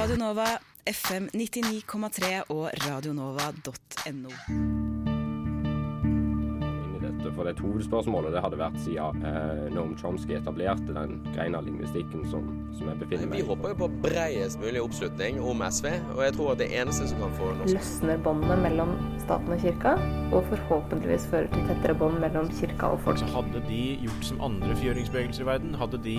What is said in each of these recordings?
Radio Nova, FM 99,3 og radionova.no. for det hovedspørsmålet det hadde vært siden eh, Noam Chomsky etablerte den greina lingvistikken som, som jeg befinner meg i. Vi håper jo på bredest mulig oppslutning om SV, og jeg tror at det eneste som kan få norsk løsner båndene mellom staten og kirka, og forhåpentligvis fører til tettere bånd mellom kirka og folk. Så hadde de gjort som andre fjøringsbevegelser i verden, hadde de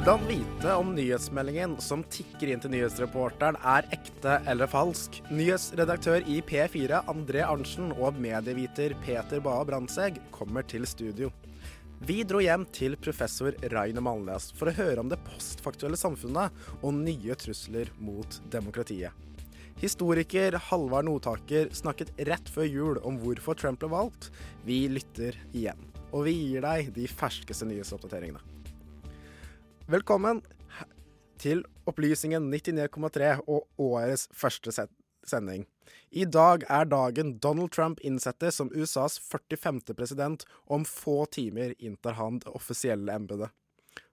Hvordan vite om nyhetsmeldingen som tikker inn til nyhetsreporteren er ekte eller falsk? Nyhetsredaktør i P4 André Arntzen og medieviter Peter Bae Brandtzæg kommer til studio. Vi dro hjem til professor Rainer Malnes for å høre om det postfaktuelle samfunnet og nye trusler mot demokratiet. Historiker Halvard Notaker snakket rett før jul om hvorfor Trump ble valgt. Vi lytter igjen, og vi gir deg de ferskeste nyhetsoppdateringene. Velkommen til Opplysningen 99,3 og årets første set sending. I dag er dagen Donald Trump innsettes som USAs 45. president, og om få timer inntar han det offisielle embetet.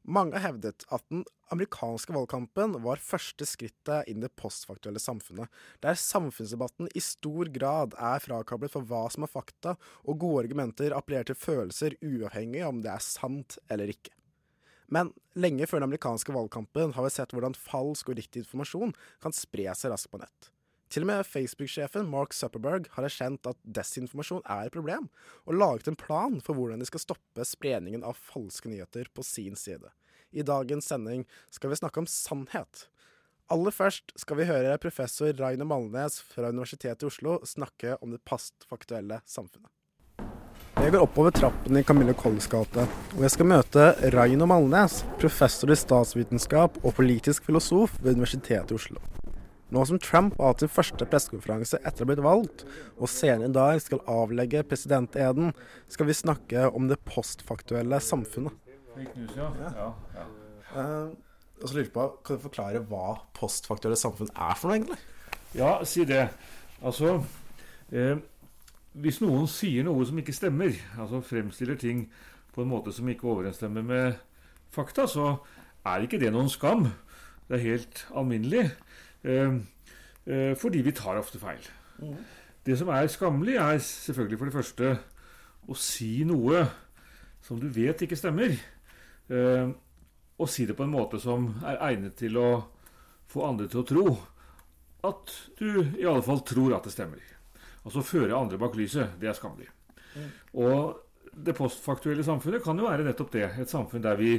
Mange har hevdet at den amerikanske valgkampen var første skrittet inn i det postfaktuelle samfunnet, der samfunnsdebatten i stor grad er frakablet for hva som er fakta, og gode argumenter appellerer til følelser uavhengig om det er sant eller ikke. Men lenge før den amerikanske valgkampen har vi sett hvordan falsk og riktig informasjon kan spre seg raskt på nett. Til og med Facebook-sjefen Mark Zuckerberg har erkjent at desinformasjon er et problem, og laget en plan for hvordan de skal stoppe spredningen av falske nyheter på sin side. I dagens sending skal vi snakke om sannhet. Aller først skal vi høre professor Rainer Malnes fra Universitetet i Oslo snakke om det pastfaktuelle samfunnet. Jeg går oppover trappen i Camille Colles gate, og jeg skal møte Raino Malnes, professor i statsvitenskap og politisk filosof ved Universitetet i Oslo. Nå som Trump har hatt sin første pressekonferanse etter å ha blitt valgt, og senere i dag skal avlegge presidenteden, skal vi snakke om det postfaktuelle samfunnet. Ja. ja. ja. Uh, og så lurer jeg på, Kan du forklare hva postfaktuelle samfunn er for noe, egentlig? Ja, si det. Altså eh, Hvis noen sier noe som ikke stemmer, altså fremstiller ting på en måte som ikke overensstemmer med fakta, så er ikke det noen skam. Det er helt alminnelig. Eh, eh, fordi vi tar ofte feil. Mm. Det som er skammelig, er selvfølgelig for det første å si noe som du vet ikke stemmer. Eh, og si det på en måte som er egnet til å få andre til å tro at du i alle fall tror at det stemmer. Altså føre andre bak lyset. Det er skammelig. Mm. Og det postfaktuelle samfunnet kan jo være nettopp det. Et samfunn der vi,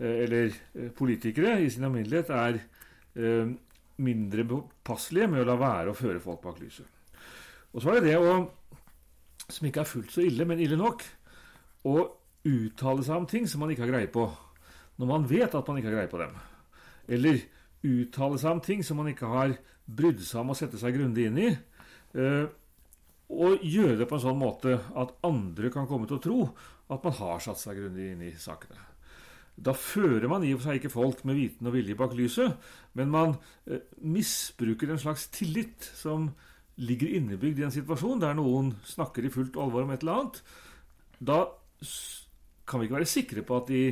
eh, eller eh, politikere i sin alminnelighet, er eh, mindre påpasselige med å la være å føre folk bak lyset. Og så er det det å, som ikke er fullt så ille, men ille nok, å uttale seg om ting som man ikke har greie på, når man vet at man ikke har greie på dem. Eller uttale seg om ting som man ikke har brydd seg om å sette seg grundig inn i. og gjøre det på en sånn måte at andre kan komme til å tro at man har satt seg grundig inn i sakene. Da fører man i og for seg ikke folk med viten og vilje bak lyset, men man eh, misbruker en slags tillit som ligger innebygd i en situasjon der noen snakker i fullt alvor om et eller annet. Da kan vi ikke være sikre på at, de,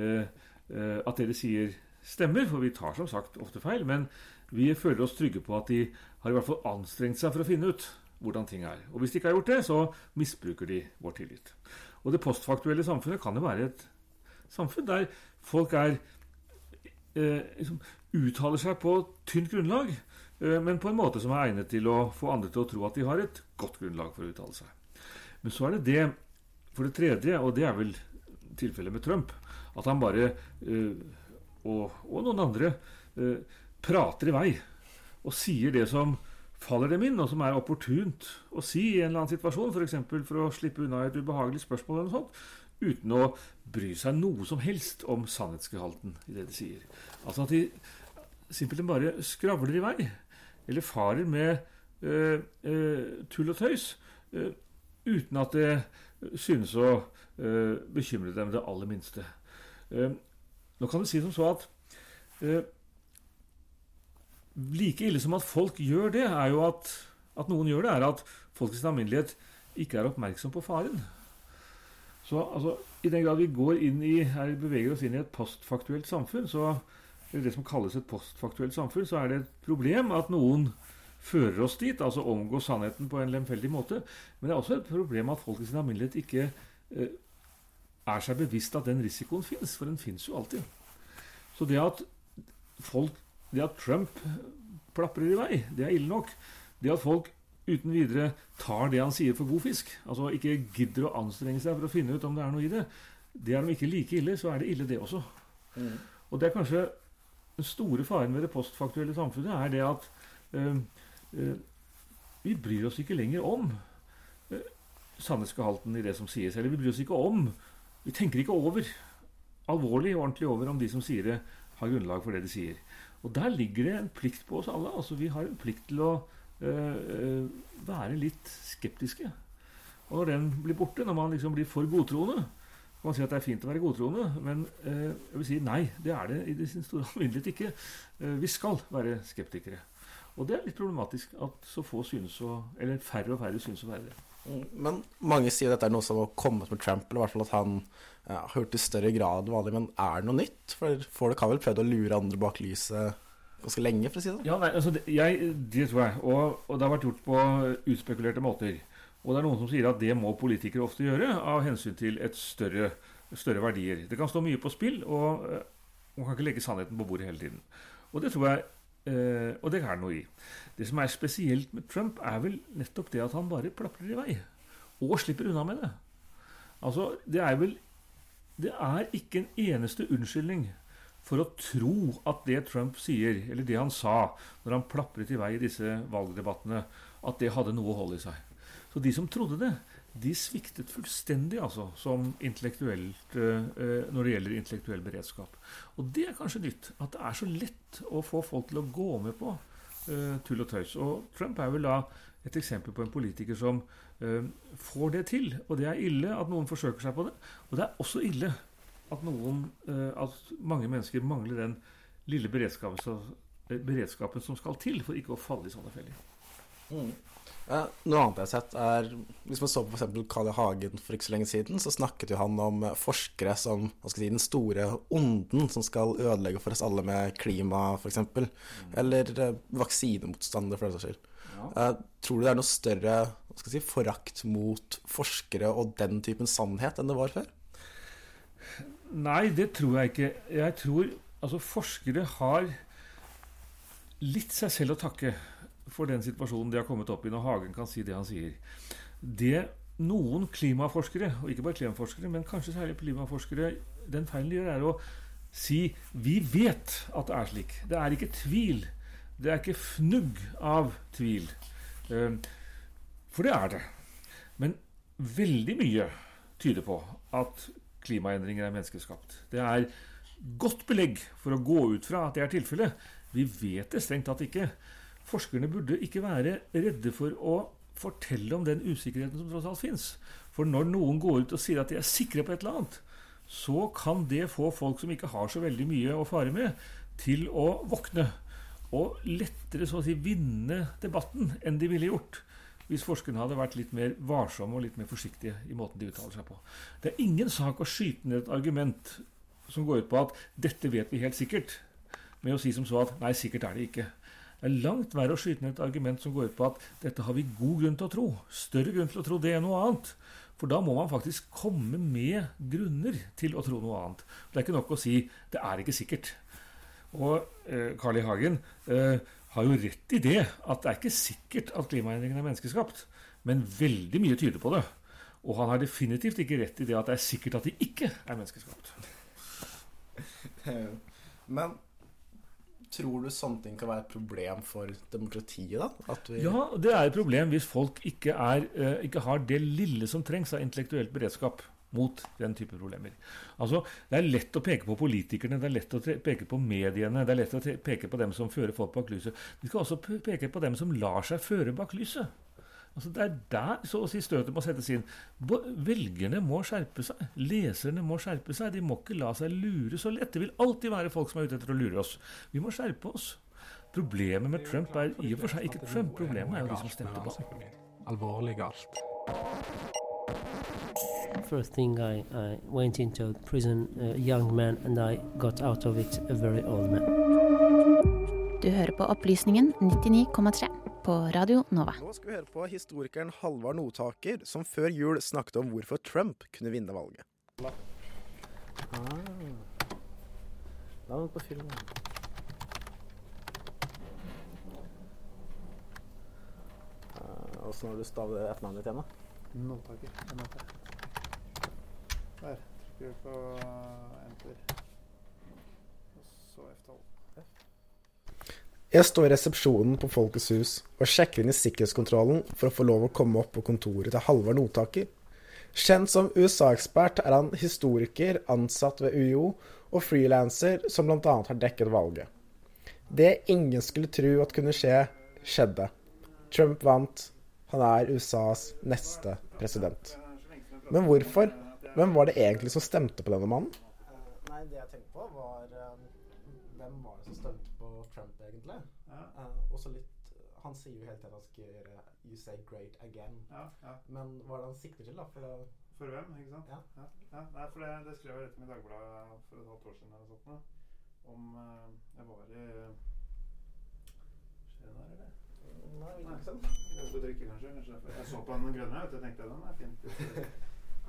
eh, eh, at det de sier, stemmer, for vi tar som sagt ofte feil. Men vi føler oss trygge på at de har i hvert fall anstrengt seg for å finne ut hvordan ting er. Og hvis de ikke har gjort det, så misbruker de vår tillit. Og det postfaktuelle samfunnet kan jo være et samfunn der folk er eh, liksom, uttaler seg på tynt grunnlag, eh, men på en måte som er egnet til å få andre til å tro at de har et godt grunnlag for å uttale seg. Men så er det det, for det tredje, og det er vel tilfellet med Trump, at han bare, eh, og, og noen andre, eh, prater i vei og sier det som faller dem inn, og som er opportunt å si i en eller annen situasjon, f.eks. For, for å slippe unna et ubehagelig spørsmål eller noe sånt, uten å bry seg noe som helst om sannhetsgehalten i det de sier. Altså at de simpelthen bare skravler i vei. Eller farer med øh, øh, tull og tøys. øh, uten at det synes å bekymre dem det aller minste. Nå kan det si som så at like ille som at folk gjør det, er jo at, at noen gjør det, er at folk i sin alminnelighet ikke er oppmerksom på faren. Så altså, i den grad vi går inn i, er, beveger oss inn i et postfaktuelt samfunn, så, eller det som kalles et postfaktuelt samfunn, så er det et problem at noen fører oss dit, altså omgår sannheten på en lemfeldig måte. Men det er også et problem at folk i sin alminnelighet ikke eh, er seg bevisst at den risikoen fins, for den fins jo alltid. Så det at folk Det at Trump plaprer i vei, det er ille nok. Det at folk uten videre tar det han sier for god fisk, altså ikke gidder å anstrenge seg for å finne ut om det er noe i det, det er de ikke like ille, så er det ille, det også. Mm. Og det er kanskje den store faren ved det postfaktuelle samfunnet, er det at øh, øh, vi bryr oss ikke lenger om øh, sannhetsgehalten i det som sies. Eller vi bryr oss ikke om Vi tenker ikke over alvorlig og ordentlig over om de som sier det, har grunnlag for det de sier. Og der ligger det en plikt på oss alle. altså Vi har en plikt til å øh, være litt skeptiske. Og når den blir borte, når man liksom blir for godtroende kan man si at det er fint å være godtroende, men øh, jeg vil si nei, det er det i sin store alminnelighet ikke. Vi skal være skeptikere. Og det er litt problematisk at så få synes å Eller færre og færre synes å være det. Men mange sier dette er noe som har kommet med Trump, eller i hvert fall at han ja, har hørt i større grad enn vanlig. Men er det noe nytt? For folk har vel prøvd å lure andre bak lyset ganske lenge, for å si det Ja, nei, altså, det, jeg, det tror jeg. Og, og det har vært gjort på utspekulerte måter. Og det er noen som sier at det må politikere ofte gjøre av hensyn til et større, større verdier. Det kan stå mye på spill, og man kan ikke legge sannheten på bordet hele tiden. Og det tror jeg øh, Og det er noe i. Det som er spesielt med Trump, er vel nettopp det at han bare plaprer i vei. Og slipper unna med det. Altså, det er vel Det er ikke en eneste unnskyldning for å tro at det Trump sier, eller det han sa når han plapret i vei i disse valgdebattene, at det hadde noe å holde i seg. Så de som trodde det, de sviktet fullstendig altså, som intellektuelt, øh, når det gjelder intellektuell beredskap. Og det er kanskje nytt. At det er så lett å få folk til å gå med på øh, tull og tøys. Og Trump er vel da et eksempel på en politiker som får det til. Og det er ille at noen forsøker seg på det. Og det er også ille at, noen, at mange mennesker mangler den lille beredskapen, beredskapen som skal til for ikke å falle i sånne feller. Mm. Ja, noe annet jeg har sett, er Hvis man så på f.eks. Carl I. Hagen for ikke så lenge siden, så snakket jo han om forskere som hva skal si, den store onden som skal ødelegge for oss alle med klima, f.eks. Mm. Eller eh, vaksinemotstandere, for den saks skyld. Ja. Eh, tror du det er noe større hva skal si, forakt mot forskere og den typen sannhet enn det var før? Nei, det tror jeg ikke. Jeg tror altså forskere har litt seg selv å takke for den situasjonen de har kommet opp i når Hagen kan si det han sier. Det noen klimaforskere, og ikke bare klimaforskere, men kanskje særlig klimaforskere, den feilen de gjør, er å si vi vet at det er slik. Det er ikke tvil. Det er ikke fnugg av tvil. For det er det. Men veldig mye tyder på at klimaendringer er menneskeskapt. Det er godt belegg for å gå ut fra at det er tilfellet. Vi vet det strengt tatt ikke. Forskerne burde ikke være redde for å fortelle om den usikkerheten som tross alt fins. For når noen går ut og sier at de er sikre på et eller annet, så kan det få folk som ikke har så veldig mye å fare med, til å våkne. Og lettere så å si vinne debatten enn de ville gjort hvis forskerne hadde vært litt mer varsomme og litt mer forsiktige i måten de uttaler seg på. Det er ingen sak å skyte ned et argument som går ut på at 'dette vet vi helt sikkert', med å si som så at 'nei, sikkert er det ikke'. Er langt verre å skyte ned et argument som går ut på at dette har vi god grunn til å tro. Større grunn til å tro det enn noe annet. For da må man faktisk komme med grunner til å tro noe annet. Det er ikke nok å si 'det er ikke sikkert'. Og eh, Carl I. Hagen eh, har jo rett i det, at det er ikke sikkert at klimaendringene er menneskeskapt. Men veldig mye tyder på det. Og han har definitivt ikke rett i det at det er sikkert at de ikke er menneskeskapt. Men tror du sånne ting kan være et problem for demokratiet, da? Ja, det er et problem hvis folk ikke, er, uh, ikke, har det lille som trengs av intellektuelt beredskap mot den type problemer. Altså, Det er lett å peke på politikerne, det er lett å peke på mediene, det er lett å peke på dem som fører folk bak lyset. Vi skal også peke på dem som lar seg føre bak lyset. Altså Det er der så å si støtet må settes inn. Velgerne må skjerpe seg. Leserne må skjerpe seg. De må ikke la seg lure så lett. Det vil alltid være folk som er ute etter å lure oss. Vi må skjerpe oss. Problemet med Trump er i og for seg ikke Trump. Problemet er jo de som stemte på ham. Alvorlig galt. First thing I, I went into prison, a young man, and I got out of it a very old man. Du hører på Opplysningen 99,3 på Radio Nova. Nå skal vi høre på historikeren Halvard Notaker, som før jul snakket om hvorfor Trump kunne vinne valget. Ah. La på filmen. Åssen har du stavet etternavnet ditt igjen, da? Notaker. Der. Trykker på enter. Og så F12. Jeg står i resepsjonen på Folkets hus og sjekker inn i sikkerhetskontrollen for å få lov å komme opp på kontoret til Halvard Notaker. Kjent som USA-ekspert er han historiker, ansatt ved UiO og frilanser som bl.a. har dekket valget. Det ingen skulle tro at kunne skje, skjedde. Trump vant. Han er USAs neste president. Men hvorfor? Hvem var det egentlig som stemte på denne mannen? Nei, det jeg tenkte på, var um, Hvem var det som stemte på Trump, egentlig? Ja. Uh, også litt Han sier jo hele tiden at han skal gjøre You say great again. Ja, ja. Men hva er det han sikter til, da? For, for hvem, ikke sant? Ja. ja. ja. Nei, for det, det skrev jeg rett med Dagbladet for et halvt år siden. eller sånt, om uh, Jeg var i Skjer det der, eller? Nei, liksom. Glemte Jeg drikke, kanskje. kanskje. Jeg så på den grønne, vet du, jeg tenkte den er fin.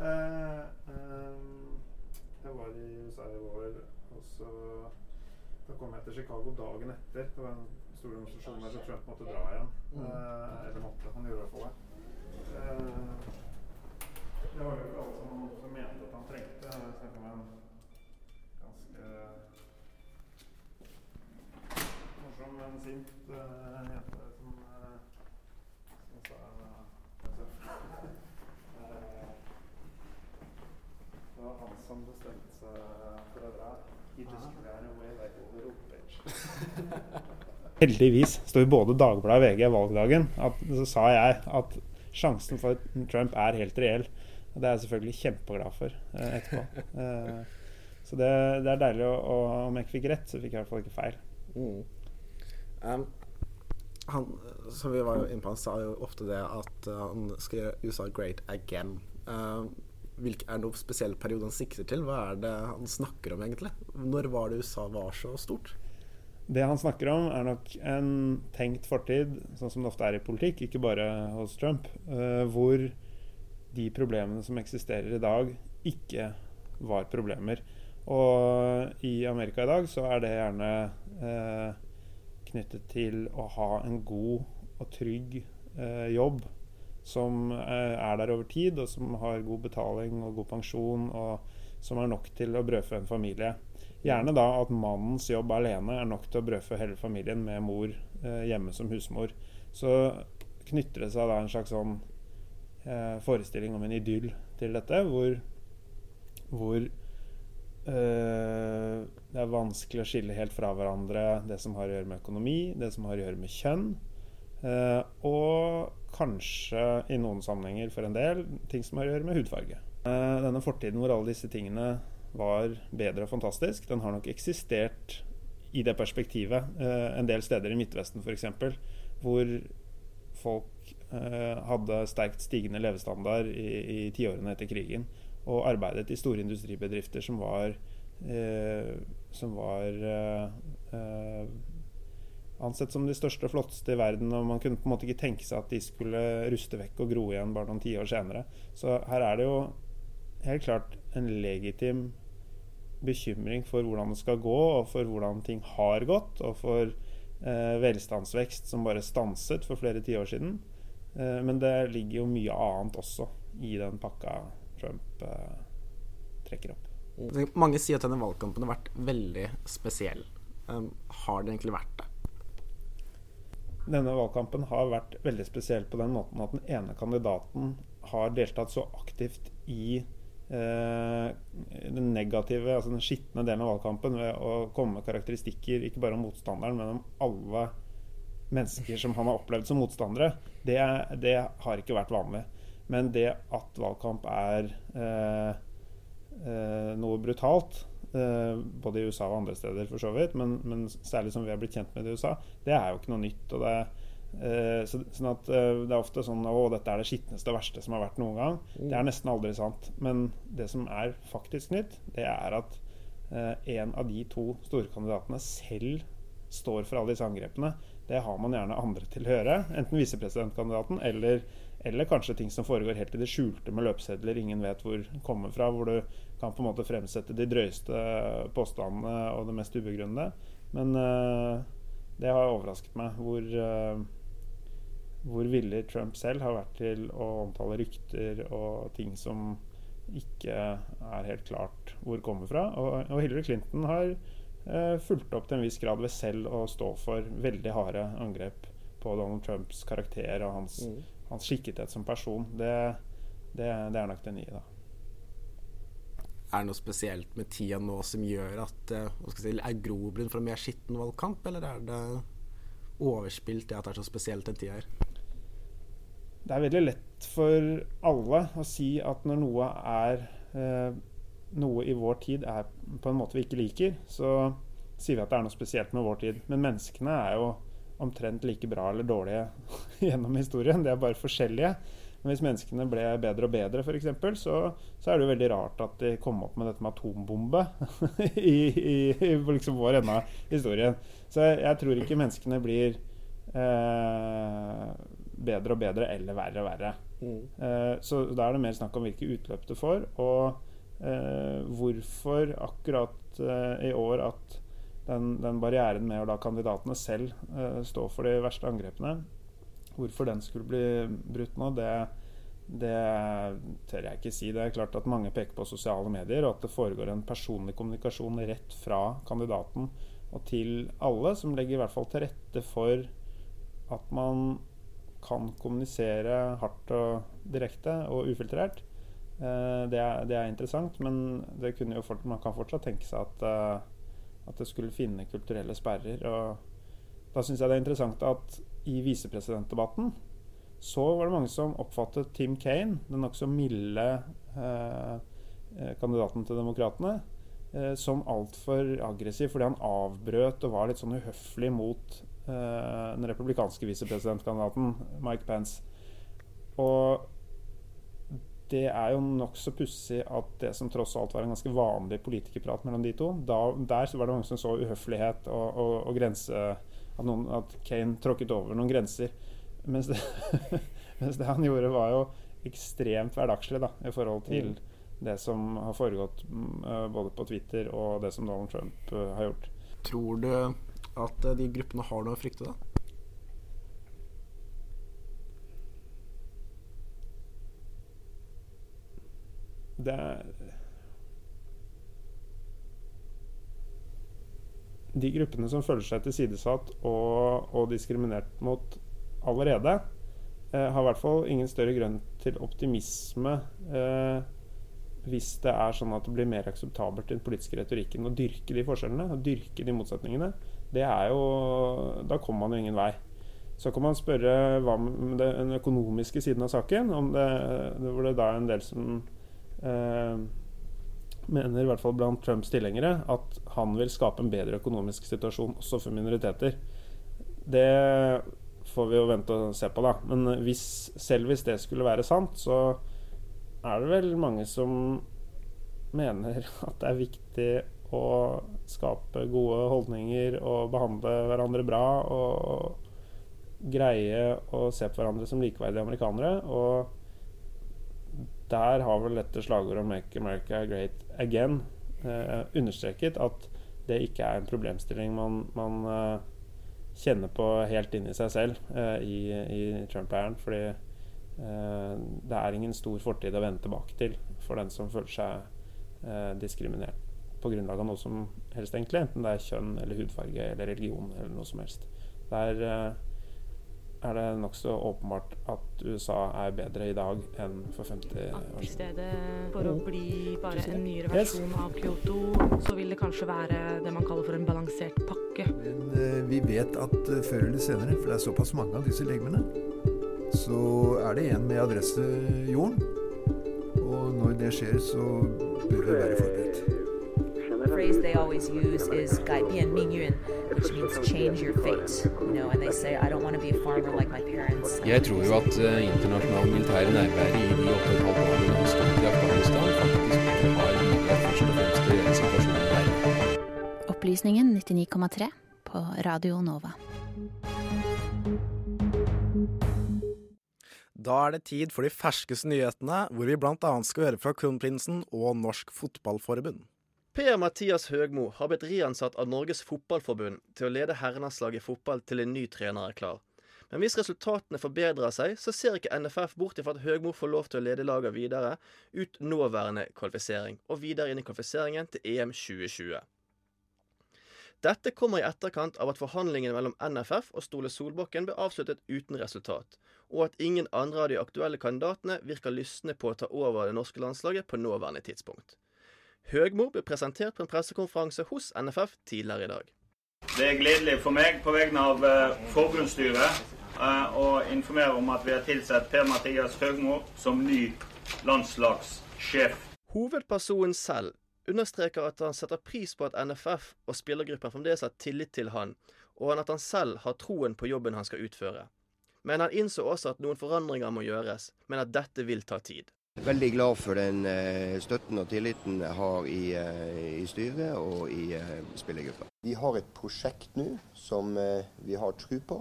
uh, um, jeg var i USA i år, og så Da kom jeg til Chicago dagen etter. Det var en stor demonstrasjon der Trump måtte dra igjen. Mm. Uh, eller måtte. Han gjorde i hvert fall det. Uh, det var jo ikke alle som, som mente at han trengte. Jeg snakka med en ganske morsom, men sint uh, jente som, uh, som sa Det var han som bestemte seg for å dra. He just ran away like a little bitch. Heldigvis står både Dagbladet og VG valgdagen. At, så sa jeg at sjansen for Trump er helt reell. Og det er jeg selvfølgelig kjempeglad for eh, etterpå. Eh, så det, det, er deilig å, å, Om jeg ikke fikk rett, så fikk jeg i hvert fall ikke feil. Mm. Um, han, som vi var inne på, han sa jo ofte det at uh, han skal gjøre USA great again. Uh, hvilke, er det noen spesiell periode han sikter til? Hva er det han snakker om, egentlig? Når var det USA var så stort? Det han snakker om, er nok en tenkt fortid, sånn som det ofte er i politikk, ikke bare hos Trump, uh, hvor de problemene som eksisterer i dag, ikke var problemer. Og i Amerika i dag så er det gjerne uh, knyttet til å ha en god og trygg uh, jobb som er der over tid, og som har god betaling og god pensjon, og som er nok til å brødfø en familie. Gjerne da at mannens jobb alene er nok til å brødfø hele familien med mor eh, hjemme som husmor. Så knytter det seg da en slags sånn eh, forestilling om en idyll til dette, hvor, hvor eh, det er vanskelig å skille helt fra hverandre det som har å gjøre med økonomi, det som har å gjøre med kjønn, eh, og kanskje i noen sammenhenger for en del ting som har å gjøre med hudfarge. Eh, denne fortiden hvor alle disse tingene var bedre og fantastisk. Den har nok eksistert i det perspektivet eh, en del steder i Midtvesten f.eks., hvor folk eh, hadde sterkt stigende levestandard i, i tiårene etter krigen og arbeidet i store industribedrifter som var eh, som var ansett som de største og flotteste i verden. Og man kunne på en måte ikke tenke seg at de skulle ruste vekk og gro igjen bare noen tiår senere. Så her er det jo helt klart en legitim bekymring for hvordan det skal gå, og for hvordan ting har gått, og for eh, velstandsvekst som bare stanset for flere tiår siden. Eh, men det ligger jo mye annet også i den pakka Trump eh, trekker opp. Mange sier at denne valgkampen har vært veldig spesiell. Um, har det egentlig vært det? Denne valgkampen har vært veldig spesiell på den måten at den ene kandidaten har deltatt så aktivt i den negative, altså den skitne delen av valgkampen ved å komme med karakteristikker ikke bare om motstanderen, men om alle mennesker som han har opplevd som motstandere, det, det har ikke vært vanlig. Men det at valgkamp er eh, eh, noe brutalt, eh, både i USA og andre steder for så vidt, men, men, særlig som vi har blitt kjent med det i USA, det er jo ikke noe nytt. og det eh, så, sånn at eh, Det er ofte sånn å, dette er det skitneste og verste som har vært noen gang. Det er nesten aldri sant. Men det som er faktisk nytt, det er at eh, en av de to storkandidatene selv står for alle disse angrepene. Det har man gjerne andre til å høre. Enten visepresidentkandidaten eller, eller, kanskje ting som foregår helt i det skjulte med løpesedler ingen vet hvor kommer fra. Hvor du kan på en måte fremsette de drøyeste påstandene og det mest ubegrunnede. Men uh, det har overrasket meg hvor, uh, hvor villig Trump selv har vært til å omtale rykter og ting som ikke er helt klart hvor kommer fra. Og, og Hillary Clinton har eh, fulgt opp til en viss grad ved selv å stå for veldig harde angrep på Donald Trumps karakter og hans, mm. hans skikkethet som person. Det, det, det, er nok det nye, da. Er det noe spesielt med tida nå som gjør at uh, si, er grobunn for en mer skitten valgkamp, eller er det overspilt det at det er så spesielt den tida her? Det er veldig lett for alle å si at når noe er uh, noe i vår tid er på en måte vi ikke liker, så sier vi at det er noe spesielt med vår tid. Men menneskene er jo omtrent like bra eller dårlige gjennom historien. De er bare forskjellige. Men hvis menneskene ble bedre og bedre, f.eks., så, så er det jo veldig rart at de kom opp med dette med atombombe i, i, i liksom vår ende av historien. Så jeg, jeg, tror ikke menneskene blir eh, bedre og bedre eller verre og verre. Mm. Eh, så da er det mer snakk om hvilke utløp det får. og eh, hvorfor akkurat eh, i år at den, den, barrieren med å la kandidatene selv eh, stå for de verste angrepene, hvorfor den skulle bli brutt nå, det, det tør jeg ikke si. Det er klart at mange peker på sosiale medier, og at det foregår en personlig kommunikasjon rett fra kandidaten og til alle, som legger i hvert fall til rette for at man kan kommunisere hardt og direkte og ufiltrert. Eh, det er, det, er, interessant, men fort, man kan fortsatt tenke seg at, uh, at det skulle finne kulturelle sperrer. Og da syns jeg det er interessant at i visepresidentdebatten så var det mange som oppfattet Tim Kane, den nokså milde uh, kandidaten til Demokratene, uh, som altfor aggressiv fordi han avbrøt og var litt sånn uhøflig mot den republikanske visepresidentkandidaten Mike Pence. Og det er jo nokså pussig at det som tross alt var en ganske vanlig politikerprat mellom de to da, Der så var det mange som så uhøflighet og, og, og grense at, noen, at, Kane tråkket over noen grenser. Mens det, mens det, han gjorde, var jo ekstremt hverdagslig da, i forhold til mm. det som har foregått uh, både på Twitter og det som Donald Trump uh, har gjort. Tror du at uh, de gruppene har noe å frykte, da? det De gruppene som føler seg tilsidesatt og, og diskriminert mot allerede, eh, har i hvert fall ingen større grunn til optimisme eh, hvis det er sånn at det blir mer akseptabelt i den politiske retorikken å dyrke de forskjellene, og dyrke de motsetningene. Det er jo Da kommer man jo ingen vei. Så kan man spørre hva med den økonomiske siden av saken, om det, hvor det da en del som eh, mener i hvert fall blant Trumps tilhengere at han vil skape en bedre økonomisk situasjon også for minoriteter. Det får vi jo vente og se på, da. Men hvis, selv hvis det skulle være sant, så er det vel mange som mener at det er viktig å skape gode holdninger og behandle hverandre bra og greie å se på hverandre som likeverdige amerikanere. Og der har vel dette slagordet 'Make America Great Again' eh, understreket at det ikke er en problemstilling man, man eh, kjenner på helt inni seg selv eh, i, i Trump-æren. Fordi uh, det er ingen stor fortid å vende tilbake til for den som føler seg diskriminert på grunnlag av noe som helst, egentlig. Enten det er kjønn eller hudfarge eller religion eller noe som helst. Der er er det nokså åpenbart at USA er bedre i dag enn for 50 år I siden. stedet for å bli bare en nyere versjon av Kyoto, så vil det kanskje være det man kaller for en balansert pakke. Men eh, vi vet at eh, før eller senere, for det er såpass mange av disse legemene, så er det en med adresse jorden. Og når det skjer, så bør vi være forberedt phrase they always use is which means change your fate. You know, and they say, "I don't want to be a farmer like my parents." Jeg tror jo at uh, internasjonal militær nærvære i de åtte og et halvt årene som i Afghanistan, faktisk har bidratt først og fremst til situasjonen der. Opplysningen 99,3 på Radio Nova. Da er det tid for de ferskeste nyhetene, hvor vi bl.a. skal høre fra kronprinsen og Norsk Fotballforbund. Per-Mathias Høgmo har blitt riansatt av Norges Fotballforbund til å lede herrelandslaget i fotball til en ny trener er klar. Men hvis resultatene forbedrer seg, så ser ikke NFF bort ifra at Høgmo får lov til å lede laget videre ut nåværende kvalifisering, og videre inn i kvalifiseringen til EM 2020. Dette kommer i etterkant av at forhandlingene mellom NFF og Stole Solbakken ble avsluttet uten resultat, og at ingen andre av de aktuelle kandidatene virker lystne på å ta over det norske landslaget på nåværende tidspunkt. Høgmo ble presentert på en pressekonferanse hos NFF tidligere i dag. Det er gledelig for meg på vegne av eh, forbundsstyret eh, å informere om at vi har tilsatt Per-Mathias Høgmo som ny landslagssjef. Hovedpersonen selv understreker at han setter pris på at NFF og spillergruppen fremdeles har tillit til han, og at han selv har troen på jobben han skal utføre. Men han innså også at noen forandringer må gjøres, men at dette vil ta tid. Veldig glad for den eh, støtten og tilliten jeg har i, eh, i styret og i eh, spillergruppa. Vi har et prosjekt nå som vi har tro på,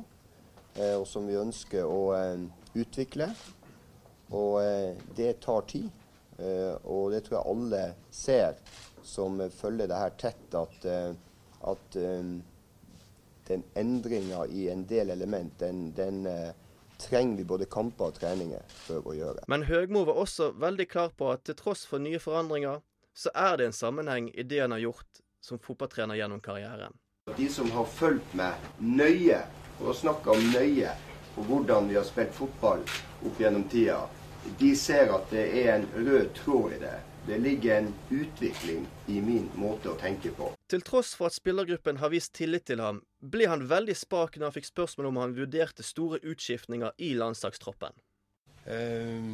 og som vi ønsker å utvikle. Og det tar tid. Og det tror jeg alle ser som følger det her tett, at, at den endringa i en del element, den, den trenger vi både kamper og treninger for å gjøre. Men Høgmo var også veldig klar på at til tross for nye forandringer, så er det en sammenheng i det han har gjort som fotballtrener gjennom karrieren. De som har fulgt meg nøye, og snakka om nøye, på hvordan vi har spilt fotball opp gjennom tida, de ser at det er en rød tråd i det. Det ligger en utvikling i min måte å tenke på. Til tross for at spillergruppen har vist tillit til ham, ble han veldig spak når han fikk spørsmål om han vurderte store utskiftninger i landslagstroppen. Eh,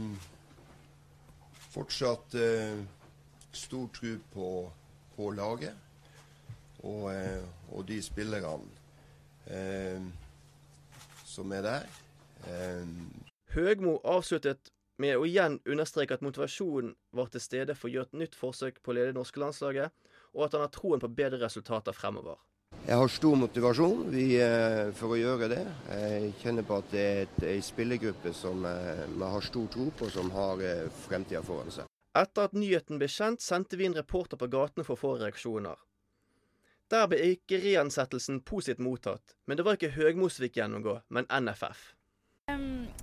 fortsatt eh, stor tro på, på laget og, eh, og de spillerne eh, som er der. Eh, Høgmo avsluttet med å igjen understreke at motivasjonen var til stede for å gjøre et nytt forsøk på å lede det norske landslaget, og at han har troen på bedre resultater fremover. Jeg har stor motivasjon vi, eh, for å gjøre det. Jeg kjenner på at det er ei spillergruppe som vi har stor tro på, som har eh, fremtida foran seg. Etter at nyheten ble kjent, sendte vi en reporter på gatene for å få reaksjoner. Der ble ikke reansettelsen positivt mottatt, men det var ikke Høgmosvik gjennomgå, men NFF.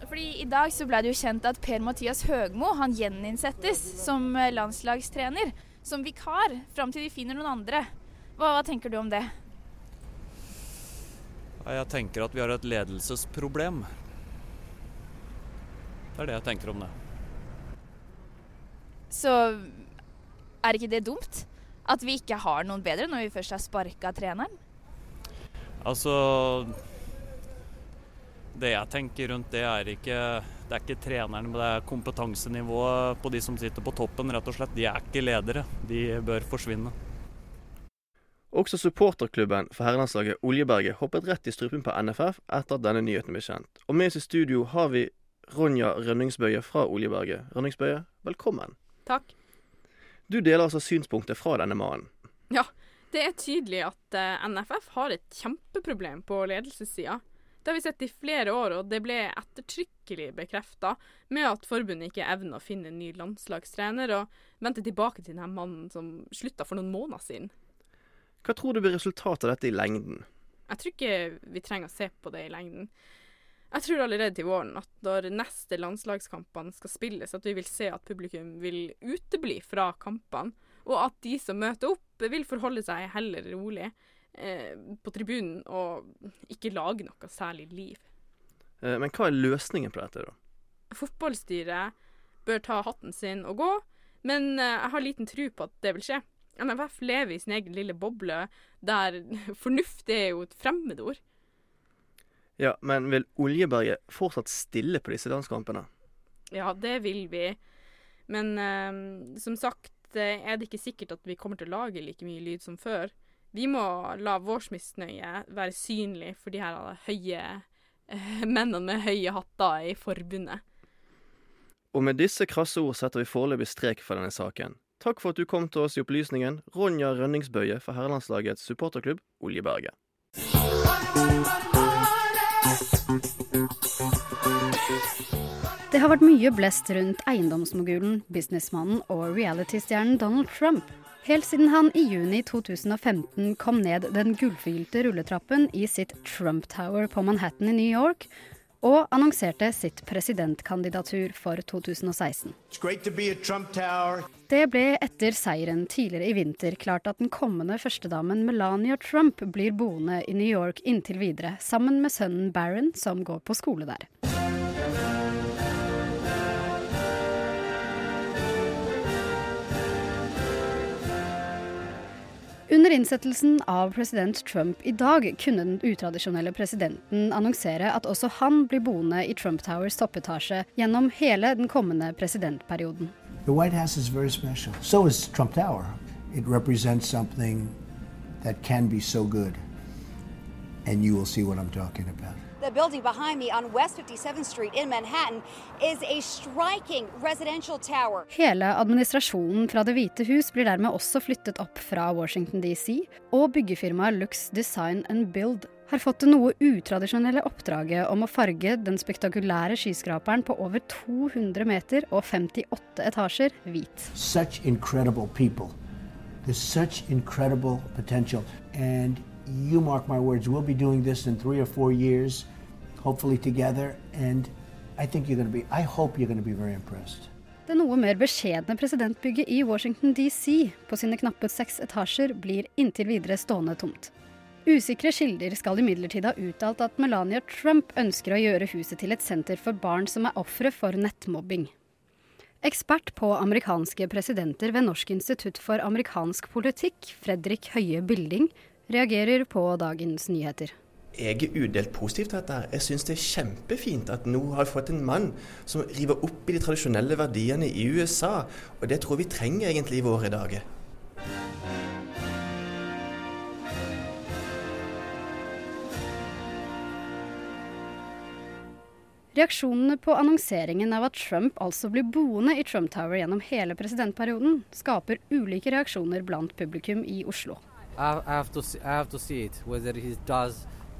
Fordi I dag så ble det jo kjent at Per-Mathias Høgmo han gjeninnsettes som eh, landslagstrener. Som vikar, fram til de finner noen andre. Hva, hva tenker du om det? Jeg tenker at vi har et ledelsesproblem. Det er det jeg tenker om det. Så er ikke det dumt? At vi ikke har noen bedre når vi først har sparka treneren? Altså Det jeg tenker rundt det, er ikke Det er ikke treneren, men det er kompetansenivået på de som sitter på toppen, rett og slett. De er ikke ledere. De bør forsvinne. Også supporterklubben for herrelandslaget Oljeberget hoppet rett i strupen på NFF etter at denne nyheten ble kjent. Og med oss i studio har vi Ronja Rønningsbøye fra Oljeberget. Rønningsbøye, velkommen. Takk. Du deler altså synspunktet fra denne mannen. Ja, det er tydelig at eh, NFF har et kjempeproblem på ledelsessida. Det har vi sett i flere år, og det ble ettertrykkelig bekrefta med at forbundet ikke evner å finne en ny landslagstrener, og vendte tilbake til denne mannen som slutta for noen måneder siden. Hva tror du blir resultatet av dette i lengden? Jeg tror ikke vi trenger å se på det i lengden. Jeg tror allerede til våren at når neste landslagskampene skal spilles, at vi vil se at publikum vil utebli fra kampene, og at de som møter opp, vil forholde seg heller rolig eh, på tribunen og ikke lage noe særlig liv. Eh, Men hva er løsningen på dette, da? Fotballstyret bør ta hatten sin og gå, men eh, jeg har liten tro på at det vil skje. NFF lever i sin egen lille boble, der fornuft er jo et fremmedord. Ja, men vil Oljeberget fortsatt stille på disse landskampene? Ja, det vil vi. Men eh, som sagt eh, er det ikke sikkert at vi kommer til å lage like mye lyd som før. Vi må la vår misnøye være synlig for de her høye eh, mennene med høye hatter i forbundet. Og med disse krasse ord setter vi foreløpig strek for denne saken. Takk for at du kom til oss i Opplysningen, Ronja Rønningsbøye for herrelandslagets supporterklubb Oljeberget. Det har vært mye blest rundt eiendomsmogulen, businessmannen og reality-stjernen Donald Trump. Helt siden han i juni 2015 kom ned den gullfylte rulletrappen i sitt Trump Tower på Manhattan i New York og annonserte sitt presidentkandidatur for 2016. It's great to be at Trump Tower. Det ble etter seieren tidligere i vinter klart at den kommende førstedamen Melania Trump blir boende i New York inntil videre, sammen med sønnen Barron, som går på skole der. Under innsettelsen av president Trump i dag kunne den utradisjonelle presidenten annonsere at også han blir boende i Trump Towers toppetasje gjennom hele den kommende presidentperioden. The White House is very special. So is Trump Tower. It represents something that can be so good. And you will see what I'm talking about. The building behind me on West 57th Street in Manhattan is a striking residential tower. Hele administrasjonen fra Det hvite hus blir dermed også flyttet opp fra Washington DC, og byggefirmaet Lux Design and Build har fått det noe utradisjonelle oppdraget om å farge den spektakulære skyskraperen på over 200 meter og 58 etasjer hvit. Such incredible people. There's such incredible potential. And you mark my words, we'll be doing this in three or four years, hopefully together. And I think you're going to be, I hope you're going to be very impressed. Det noe mer beskjedne presidentbygget i Washington DC på sine knappe seks etasjer blir inntil videre stående tomt. Usikre kilder skal imidlertid ha uttalt at Melania Trump ønsker å gjøre huset til et senter for barn som er ofre for nettmobbing. Ekspert på amerikanske presidenter ved Norsk institutt for amerikansk politikk, Fredrik Høie Bilding, reagerer på dagens nyheter. Jeg er udelt positiv til dette. Jeg syns det er kjempefint at nå har vi fått en mann som river opp i de tradisjonelle verdiene i USA. Og det tror jeg vi trenger egentlig i våre dager. Reaksjonene på annonseringen av at Trump altså blir boende i Trump Tower gjennom hele presidentperioden, skaper ulike reaksjoner blant publikum i Oslo. I, I have to see, I have to see it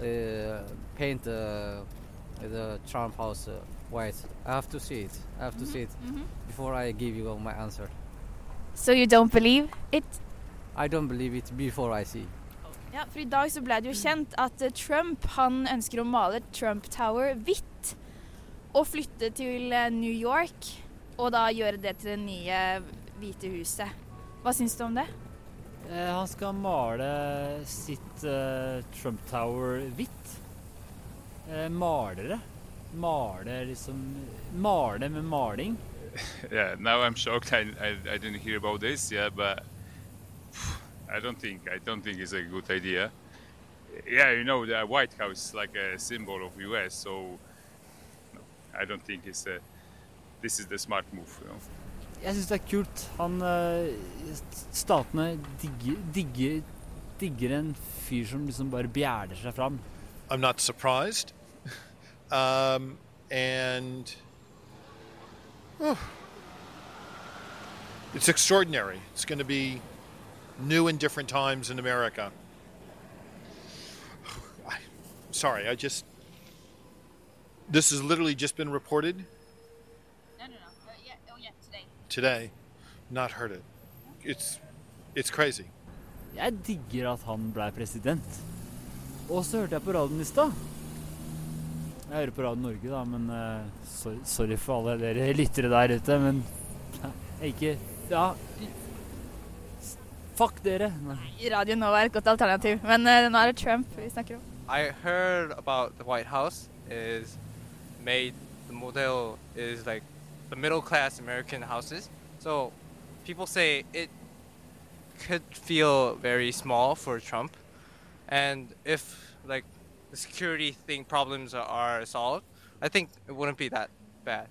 uh, paint uh, the Trump house uh, white. I have to see it. I have to see it before I give you my answer. So you don't believe it? I don't believe it before I see. Ja, for I dag så ble det jo kjent at eh, Trump han ønsker å male Trump Tower hvitt. Og flytte til eh, New York, og da gjøre det til det nye hvite huset. Hva syns du om det? Eh, han skal male sitt eh, Trump Tower hvitt. Eh, malere. Male liksom Male med maling. yeah, now I'm shocked. I, I, I didn't hear about this. Yeah, but I don't think I don't think it's a good idea. Yeah, you know the White House is like a symbol of US, so I don't think it's a, this is the smart move. You know. Jeg syns det er kult. Han eh, Statene digger, digger, digger en fyr som liksom bare bjæler seg fram. I'm not surprised. um, and oh, it's extraordinary. It's going to be new and different times in America. Sorry, I just. This has literally just been reported today. Not heard it. It's it's crazy. Jeg digger at han ble president. Og så hørte jeg på radioen i stad. Jeg hører på Radio Norge, da, men uh, sorry, sorry for alle dere lyttere der ute, men jeg ikke Ja. Fuck dere. Nei. Radio Nova er et godt alternativ, men uh, nå er det Trump vi snakker om. I heard about the White House is made the model is like the middle class American houses. So people say it could feel very small for Trump. And if like the security thing problems are, are solved, I think it wouldn't be that bad.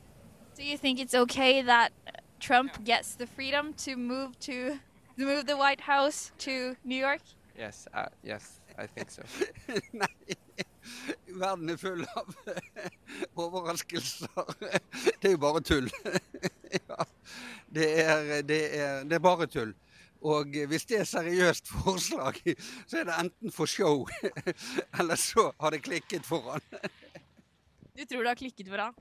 Do you think it's okay that Trump gets the freedom to move to to move the White House to New York? Yes, uh, yes, I think so. Verden er full av overraskelser. Det er jo bare tull. Ja, det er, det er, det er bare tull. Og hvis det er seriøst forslag, så er det enten for show, eller så har det klikket for han. Du tror det har klikket for han?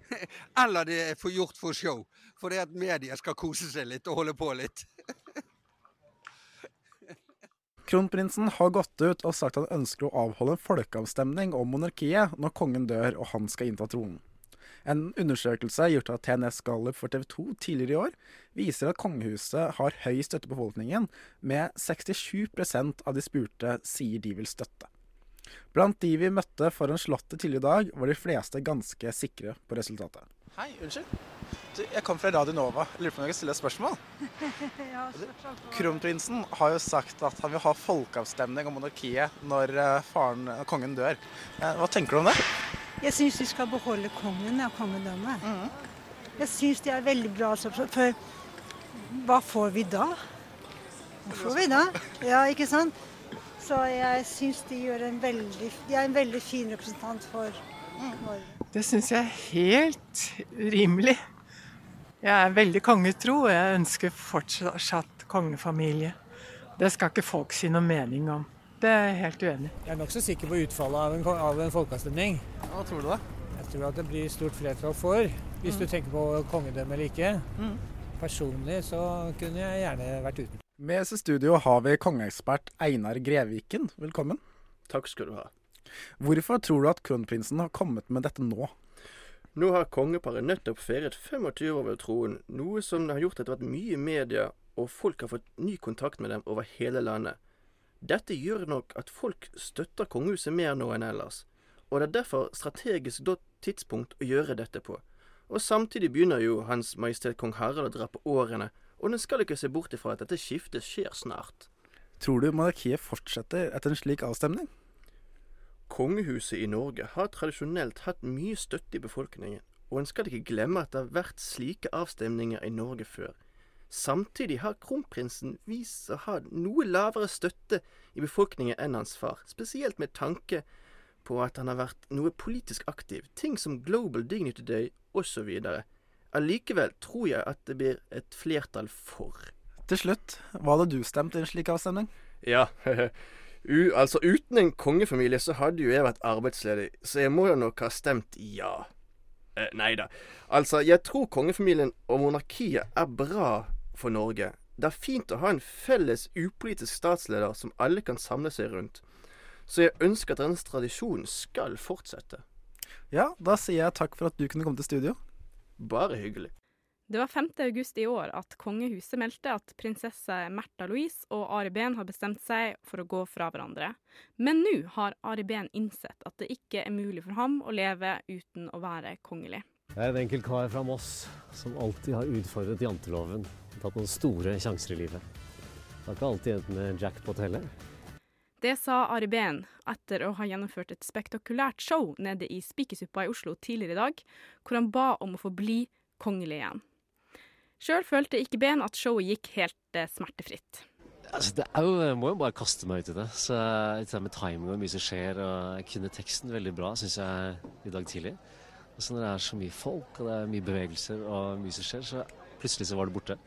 Eller det er for gjort for show. For det at media skal kose seg litt og holde på litt. Kronprinsen har gått ut og sagt han ønsker å avholde en folkeavstemning om monarkiet når kongen dør og han skal innta tronen. En undersøkelse gjort av TNS Gallup for TV 2 tidligere i år viser at kongehuset har høy støtte på befolkningen, med 67% av de spurte sier de vil støtte. Blant de vi møtte foran Slottet tidligere i dag, var de fleste ganske sikre på resultatet. Hei, unnskyld. Du, jeg kom fra Radio Nova. Lurer på om jeg kan stille et spørsmål? ja, Kronprinsen har jo sagt at han vil ha folkeavstemning om monarkiet når eh, faren, kongen dør. Eh, Hva tenker du om det? Jeg syns vi skal beholde kongen og kongedømmet. Jeg syns det er veldig bra. altså, For, hva får vi da? Hva får vi da? Ja, ikke sant? Så jeg syns de, de er en veldig fin representant for Norge. Det syns jeg er helt rimelig. Jeg er veldig kongetro, og jeg ønsker fortsatt kongefamilie. Det skal ikke folk si noe mening om. Det er jeg helt uenig. Jeg er nokså sikker på utfallet av en, av en folkeavstemning. Hva tror du da? Jeg tror at det blir stort flertall for, hvis du Mm. tenker på kongedømme eller ikke. Mm. Personlig så kunne jeg gjerne vært uten. Med oss i studio har vi kongeekspert Einar Greviken. Velkommen. Takk skal du ha. Hvorfor tror du at kronprinsen har kommet med dette nå? Nå har kongeparet nettopp feiret 25 år ved troen, noe som har gjort at det har vært mye i media, og folk har fått ny kontakt med dem over hele landet. Dette gjør nok at folk støtter kongehuset mer nå enn ellers, og det er derfor strategisk godt tidspunkt å gjøre dette på. Og samtidig begynner jo Hans Majestet Kong Harald å dra på årene, og en skal ikke se bort ifra at dette skiftet skjer snart. Tror du monarkiet fortsetter etter en slik avstemning? Kongehuset i Norge har tradisjonelt hatt mye støtte i befolkningen, og en skal ikke glemme at det har vært slike avstemninger i Norge før. Samtidig har kronprinsen vist å ha noe lavere støtte i befolkningen enn hans far, spesielt med tanke på at han har vært noe politisk aktiv, ting som Global Dignity Day osv. Allikevel tror jeg at det blir et flertall for. Til slutt, hva hadde du stemt i en slik avstemning? Ja, U, altså uten en kongefamilie så hadde jo jeg vært arbeidsledig, så jeg må jo nok ha stemt ja. Eh, nei da. Altså, jeg tror kongefamilien og monarkiet er bra for Norge. Det er fint å ha en felles upolitisk statsleder som alle kan samle seg rundt. Så jeg ønsker at denne tradisjonen skal fortsette. Ja, da sier jeg takk for at du kunne komme til studio. Bare hyggelig. Det var 5. august i år at kongehuset meldte at prinsesse Märtha Louise og Ari Behn har bestemt seg for å gå fra hverandre. Men nå har Ari Behn innsett at det ikke er mulig for ham å leve uten å være kongelig. Jeg er en enkel kar fra Moss som alltid har utfordret janteloven. Tatt noen store sjanser i livet. Det har ikke alltid endt med jackpot heller. Det sa Ari Behn etter å ha gjennomført et spektakulært show nede i Spikersuppa i Oslo tidligere i dag, hvor han ba om å få bli kongelig igjen. Sjøl følte ikke Ben at showet gikk helt eh, smertefritt. Altså, det er jo, jeg må jo bare kaste meg ut i det. Så det med timing og mye som skjer, og jeg kunne teksten veldig bra, syns jeg, i dag tidlig. Og så når det er så mye folk, og det er mye bevegelser og mye som skjer, så plutselig så var det borte.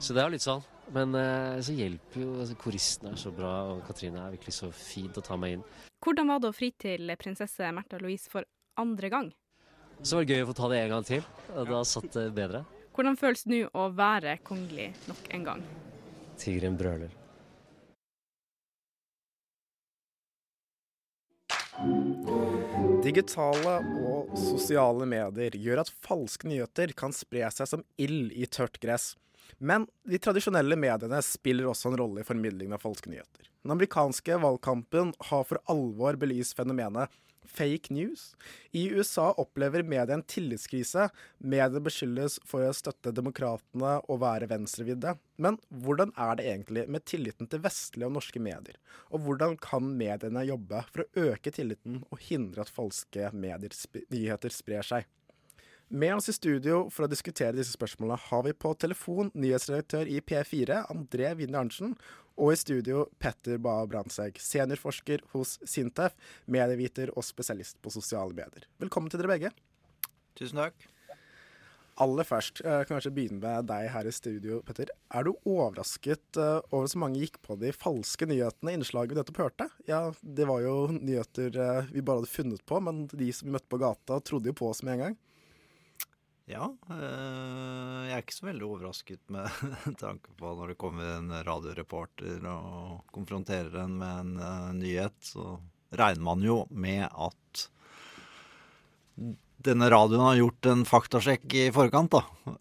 Så det er jo litt sånn. Men eh, så hjelper jo altså, Koristen er så bra, og Katrine er virkelig så fint å ta meg inn. Hvordan var det å fri til prinsesse Märtha Louise for andre gang? Så var det gøy å få ta det en gang til, og da satt det bedre. Hvordan føles det nå å være kongelig nok en gang? Tigeren brøler. Digitale og sosiale medier gjør at falske nyheter kan spre seg som ild i tørt gress. Men de tradisjonelle mediene spiller også en rolle i formidlingen av falske nyheter. Den amerikanske valgkampen har for alvor belyst fenomenet fake news. I USA opplever media en tillitskrise. Medier beskyldes for å støtte demokratene og være venstrevidde. Men hvordan er det egentlig med tilliten til vestlige og norske medier? Og hvordan kan mediene jobbe for å øke tilliten og hindre at falske medier, nyheter sprer seg? Med oss i studio for å diskutere disse spørsmålene har vi på telefon nyhetsredaktør i P4, André Winnie Arntzen, og i studio Petter Bae Brandtzæg, seniorforsker hos Sintef, medieviter og spesialist på sosiale medier. Velkommen til dere begge. Tusen takk. Aller først, eh, kanskje begynne med deg her i studio, Petter. Er du overrasket uh, over så mange gikk på de falske nyhetene i innslaget vi nettopp hørte? Ja, det var jo nyheter uh, vi bare hadde funnet på, men de som vi møtte på gata, trodde jo på oss med en gang. Ja, øh, jeg er ikke så veldig overrasket med tanke på når det kommer en radioreporter og konfronterer en med en uh, nyhet, så regner man jo med at denne radioen har gjort en faktasjekk i forkant, da.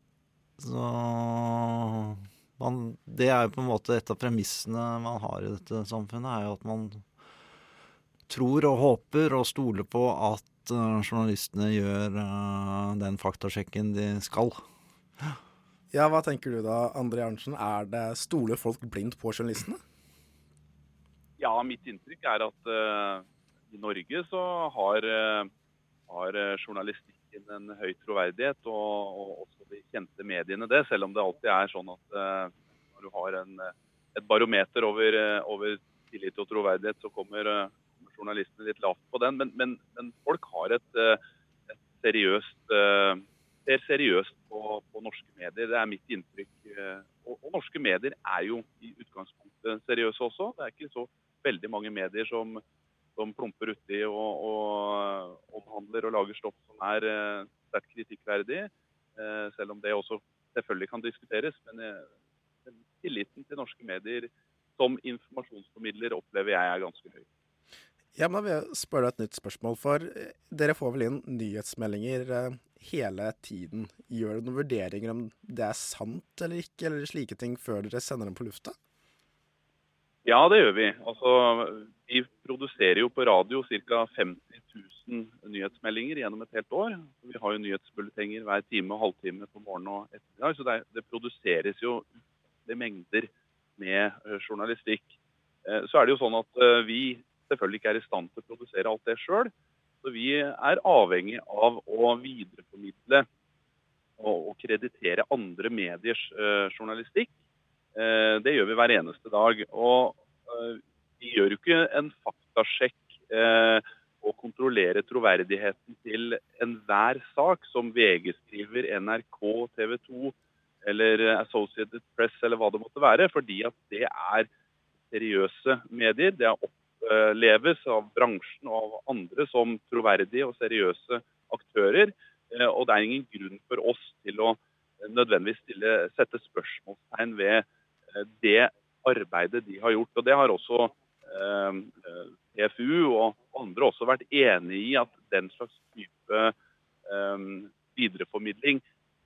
Så man, det er jo på en måte et av premissene man har i dette samfunnet, er jo at man tror og håper og stoler på at uh, journalistene gjør uh, den faktasjekken de skal. Ja, Hva tenker du da, André Arntzen? Er det Stoler folk blindt på journalistene? Ja, mitt inntrykk er at uh, i Norge så har, har, journalistikken en høy troverdighet, og, og, også de kjente mediene det. Selv om det alltid er sånn at når du har en, et barometer over, over tillit og troverdighet, så kommer journalistene litt lavt på den. Men, men, men folk har et, eh, et seriøst eh, ser seriøst på, på, norske medier. Det er mitt inntrykk. Eh, og, og, norske medier er jo i utgangspunktet seriøse også. Det er ikke så veldig mange medier som, som plumper uti og, og omhandler og lager stoff som er sterkt kritikkverdig. Selv om det også selvfølgelig kan diskuteres. Men tilliten til norske medier som informasjonsformidler opplever jeg er ganske høy. Ja, men Da vil jeg spørre deg et nytt spørsmål. For eh, dere får vel inn nyhetsmeldinger eh, hele tiden. Gjør dere noen vurderinger om det er sant eller ikke, eller slike ting, før dere sender dem på lufta? Ja, det gjør vi. Altså, vi produserer jo på radio ca. 50 000 nyhetsmeldinger gjennom et helt år. Vi har jo nyhetsbulletenger hver time og halvtime på morgen og ettermiddag. Så det, det produseres jo det mengder med eh, journalistikk. Så er det jo sånn at vi selvfølgelig ikke er i stand til å produsere alt det sjøl. Så vi er avhengig av å videreformidle og, kreditere andre mediers uh, journalistikk. Uh, det gjør vi hver eneste dag. Og uh, vi gjør jo ikke en faktasjekk og kontrollerer troverdigheten til enhver sak som VG skriver, NRK, TV 2 eller Associated Press eller hva det måtte være. Fordi at det er seriøse medier. Det er opp oppleves av bransjen og av andre som troverdige og seriøse aktører. Eh, og det er ingen grunn for oss til å nødvendigvis stille, sette spørsmålstegn ved eh, det arbeidet de har gjort. Og Det har også eh, PFU og andre også vært enig i at den slags type eh, videreformidling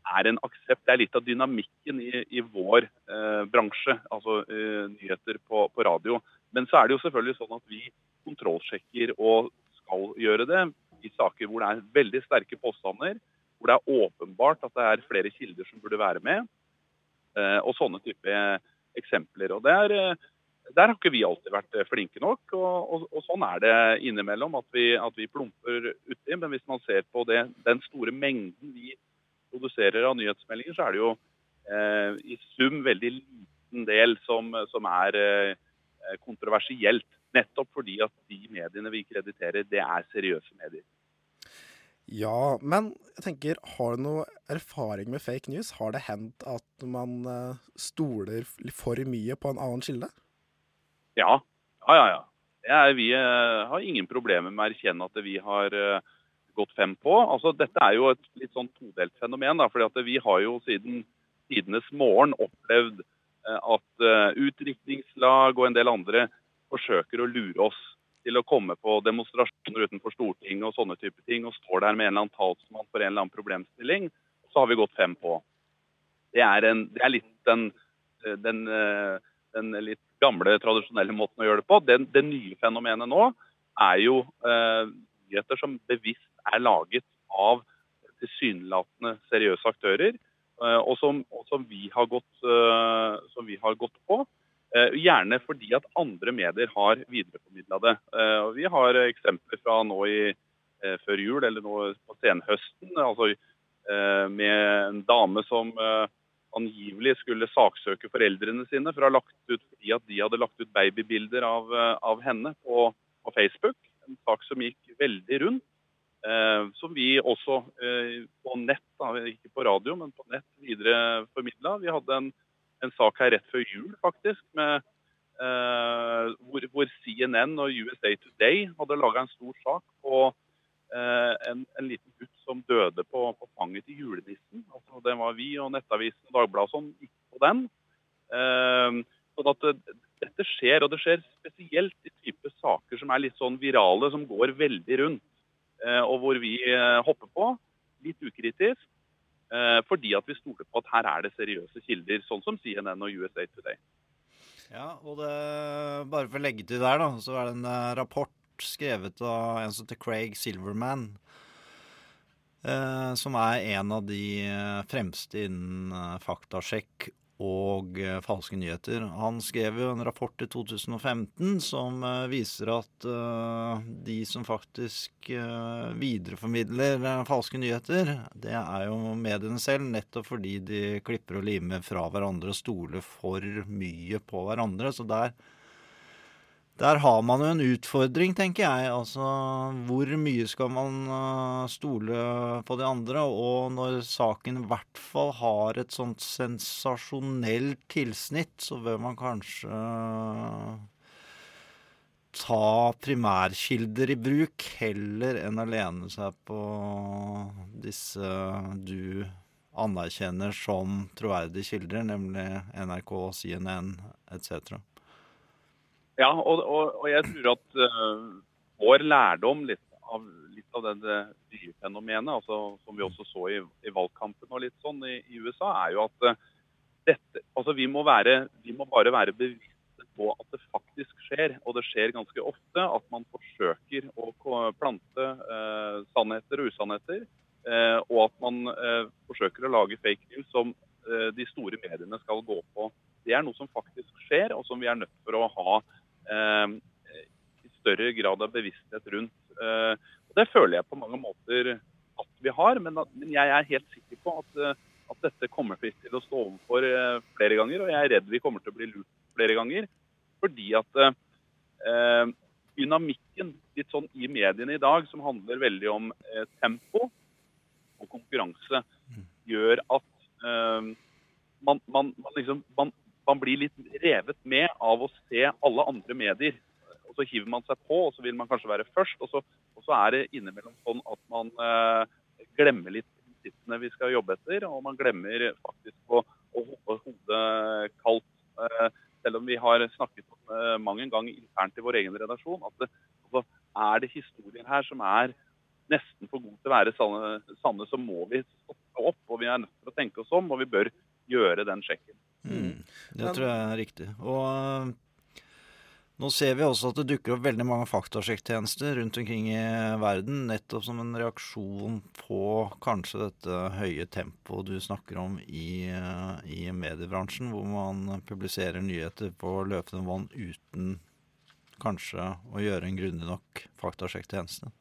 er en aksept. Det er litt av dynamikken i, i vår eh, bransje, altså eh, nyheter på, på, radio. Men så er det jo selvfølgelig sånn at vi kontrollsjekker og skal gjøre det i saker hvor det er veldig sterke påstander, hvor det er åpenbart at det er flere kilder som burde være med, eh, og sånne type eksempler. Og der, eh, der har ikke vi alltid vært flinke nok, og, og, og sånn er det innimellom at vi, at vi plumper uti. Men hvis man ser på det, den store mengden vi produserer av nyhetsmeldinger, så er det jo eh, i sum veldig liten del som, som er eh, kontroversielt. Nettopp fordi at de mediene vi krediterer, det er seriøse medier. Ja, men jeg tenker, har du noe erfaring med fake news? Har det hendt at man eh, stoler for mye på en annen kilde? Ja. Ja, ja, ja. Er, vi uh, har ingen problemer med å erkjenne at vi har gått fem på. Altså, dette er jo et litt sånn todelt fenomen. Da, fordi at vi har jo siden tidenes morgen opplevd at utdrikningslag og en del andre forsøker å lure oss til å komme på demonstrasjoner utenfor Stortinget og sånne type ting, og står der med en eller annen talsmann for en eller annen problemstilling, så har vi gått fem på. Det er, en, det er litt den, den, den, litt gamle, tradisjonelle måten å gjøre det på. Det, det nye fenomenet nå er jo eh, nyheter som bevisst er laget av tilsynelatende seriøse aktører, eh, og, som, og som, vi gått, eh, som, vi har gått, på. Eh, gjerne fordi at andre medier har videreformidla det. Eh, og vi har eksempler fra nå i, eh, før jul eller nå på senhøsten. altså med en dame som angivelig skulle saksøke foreldrene sine for å ha lagt ut fordi at de hadde lagt ut babybilder av, av henne på, på, Facebook. En sak som gikk veldig rundt. Eh, som vi også eh, på nett, ikke på radio, men på nett videre formidla. Vi hadde en, en, sak her rett før jul faktisk, med, eh, hvor, hvor, CNN og USA Today hadde laga en stor sak på en, en, liten gutt som døde på, på fanget til julenissen. Altså, det var vi og Nettavisen og Dagbladet som gikk på den. Eh, sånn at dette skjer, og det skjer spesielt i type saker som er litt sånn virale, som går veldig rundt. Eh, og hvor vi eh, hopper på, litt ukritisk, eh, fordi at vi stoler på at her er det seriøse kilder, sånn som CNN og USA Today. Ja, og det, bare for å legge til der, da, så er det en rapport skrevet av en som heter Craig Silverman. Som er en av de fremste innen faktasjekk og eh, falske nyheter. Han skrev jo en rapport i 2015 som eh, viser at uh, de som faktisk videreformidler falske nyheter, det er jo mediene selv, nettopp fordi de klipper og limer fra hverandre og stoler for mye på hverandre. Så der der har man jo en utfordring, tenker jeg. Altså, hvor mye skal man uh, stole på de andre? Og når saken i hvert fall har et sånt sensasjonelt tilsnitt, så bør man kanskje uh, ta primærkilder i bruk heller enn å lene seg på disse du anerkjenner som troverdige kilder, nemlig NRK, CNN etc. Ja, og, og, og jeg tror at uh, vår lærdom litt av, litt av det nye altså, som vi også så i, i, valgkampen og litt sånn i, i USA, er jo at uh, dette, altså vi må, være, vi må bare være bevisste på at det faktisk skjer. Og det skjer ganske ofte at man forsøker å plante uh, sannheter og usannheter. og at man forsøker å lage fake news som de store mediene skal gå på. Det er noe som faktisk skjer, og som vi er nødt for å ha i større grad av bevissthet rundt. Eh, og Det føler jeg på mange måter at vi har, men, men jeg er helt sikker på at, eh, at dette kommer til å stå overfor flere ganger. Og jeg er redd vi kommer til å bli lurt flere ganger. Fordi at eh, dynamikken litt sånn i mediene i dag, som handler veldig om eh, tempo og konkurranse, gjør at eh, man, man, man, liksom, man, man blir litt revet med av å se alle andre medier. Og Så hiver man seg på, og så vil man kanskje være først. Og så, og så er det innimellom sånn at man eh, glemmer litt prinsippene vi skal jobbe etter. Og man glemmer faktisk å, å holde hodet kaldt. Eh, selv om vi har snakket om eh, mang en internt i vår egen redaksjon, at det, altså, er det historier her som er nesten for gode til å være sanne, sanne, så må vi stoppe opp. Og vi er nødt til å tenke oss om, og vi bør gjøre den sjekken. Mm. Det tror jeg er riktig. Og uh, nå ser vi også at det dukker opp veldig mange faktasjekktjenester rundt omkring i verden, nettopp som en reaksjon på kanskje dette høye tempoet du snakker om i, uh, i mediebransjen, hvor man publiserer nyheter på løpende vann uten kanskje å gjøre en grundig nok faktasjekktjeneste.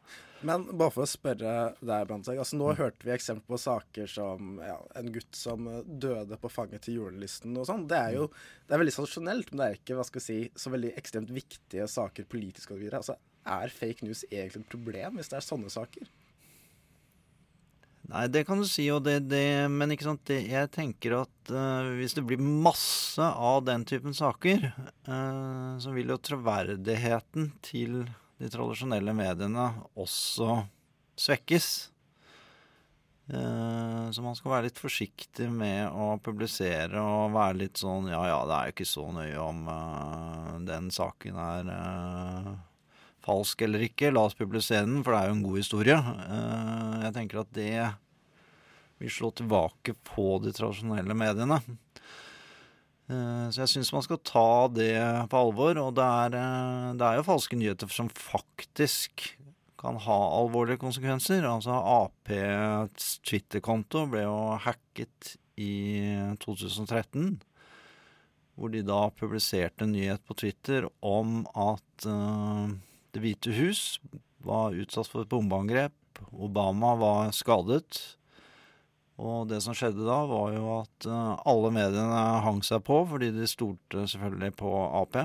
Men bare for å spørre deg, Brandtzæg. Altså, nå mm. hørte vi eksempler på saker som ja, en gutt som døde på fanget til julelisten og sånn. Det er jo mm. det er veldig sensasjonelt, men det er ikke hva skal jeg si, så veldig ekstremt viktige saker politisk og videre. Altså, er fake news egentlig et problem hvis det er sånne saker? Nei, det kan du si, det, det, men ikke sant, det, jeg tenker at uh, hvis det blir masse av den typen saker, uh, så vil jo troverdigheten til de tradisjonelle mediene også svekkes. Uh, så man skal være litt forsiktig med å publisere og være litt sånn Ja ja, det er jo ikke så nøye om den saken er falsk eller ikke. La oss publisere den, for det er jo en god historie. Uh, jeg tenker at det vil slå tilbake på de tradisjonelle mediene. Eh, Så jeg syns man skal ta det på alvor. Og det er, eh, det er jo falske nyheter som faktisk kan ha alvorlige konsekvenser. Altså Aps Twitter-konto ble jo hacket i 2013. Hvor de da publiserte en nyhet på Twitter om at uh, Det hvite hus var utsatt for et bombeangrep. Obama var skadet. Og det som skjedde da, var jo at eh, alle mediene hang seg på, fordi de stolte selvfølgelig på Ap.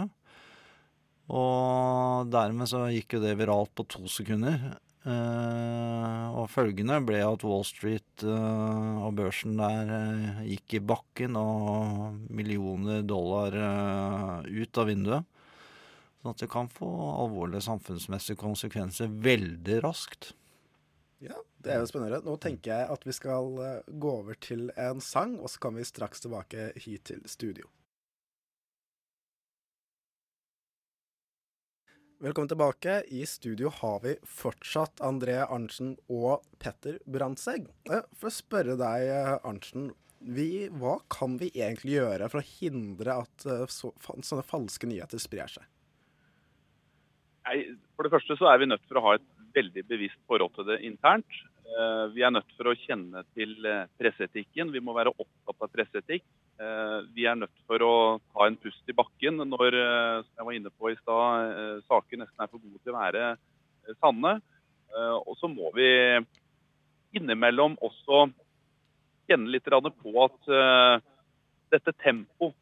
Og dermed så gikk jo det viralt på to sekunder. Eh, og følgende ble at Wall Street eh, og børsen der eh, gikk i bakken, og millioner dollar eh, ut av vinduet. Sånn at det kan få alvorlige samfunnsmessige konsekvenser veldig raskt. Ja, det er jo spennende. Nå tenker jeg at vi skal eh, gå over til en sang, og så kommer vi straks tilbake hit til studio. Velkommen tilbake. I studio har vi fortsatt André Arntzen og Petter Brandtzæg. Eh, For å spørre deg, eh, Arntzen. Hva kan vi egentlig gjøre for å hindre at så, sånne falske nyheter sprer seg? Nei, for det første så er vi nødt for å ha et veldig bevisst forhold til det internt. Eh, Vi er nødt for å kjenne til eh, presseetikken. Vi må være opptatt av presseetikk. Eh, Vi er nødt for å ta en pust i bakken når som jeg var inne på i stad, eh, saker nesten er for gode til å være sanne. Og så må vi innimellom også kjenne litt på at dette tempoet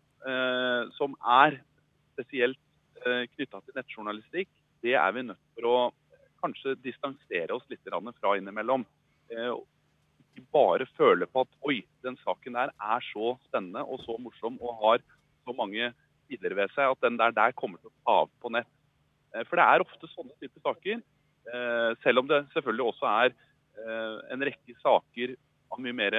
som er spesielt knytta til nettjournalistikk, det er vi nødt for å kanskje distansere oss litt fra innimellom. Eh, ikke bare føle på at oi, den saken der er så spennende og så morsom og har så mange sider ved seg at den der, der kommer til å ta av på nett. Eh, for det er ofte sånne typer saker. Eh, selv om det selvfølgelig også er en rekke saker av mye mer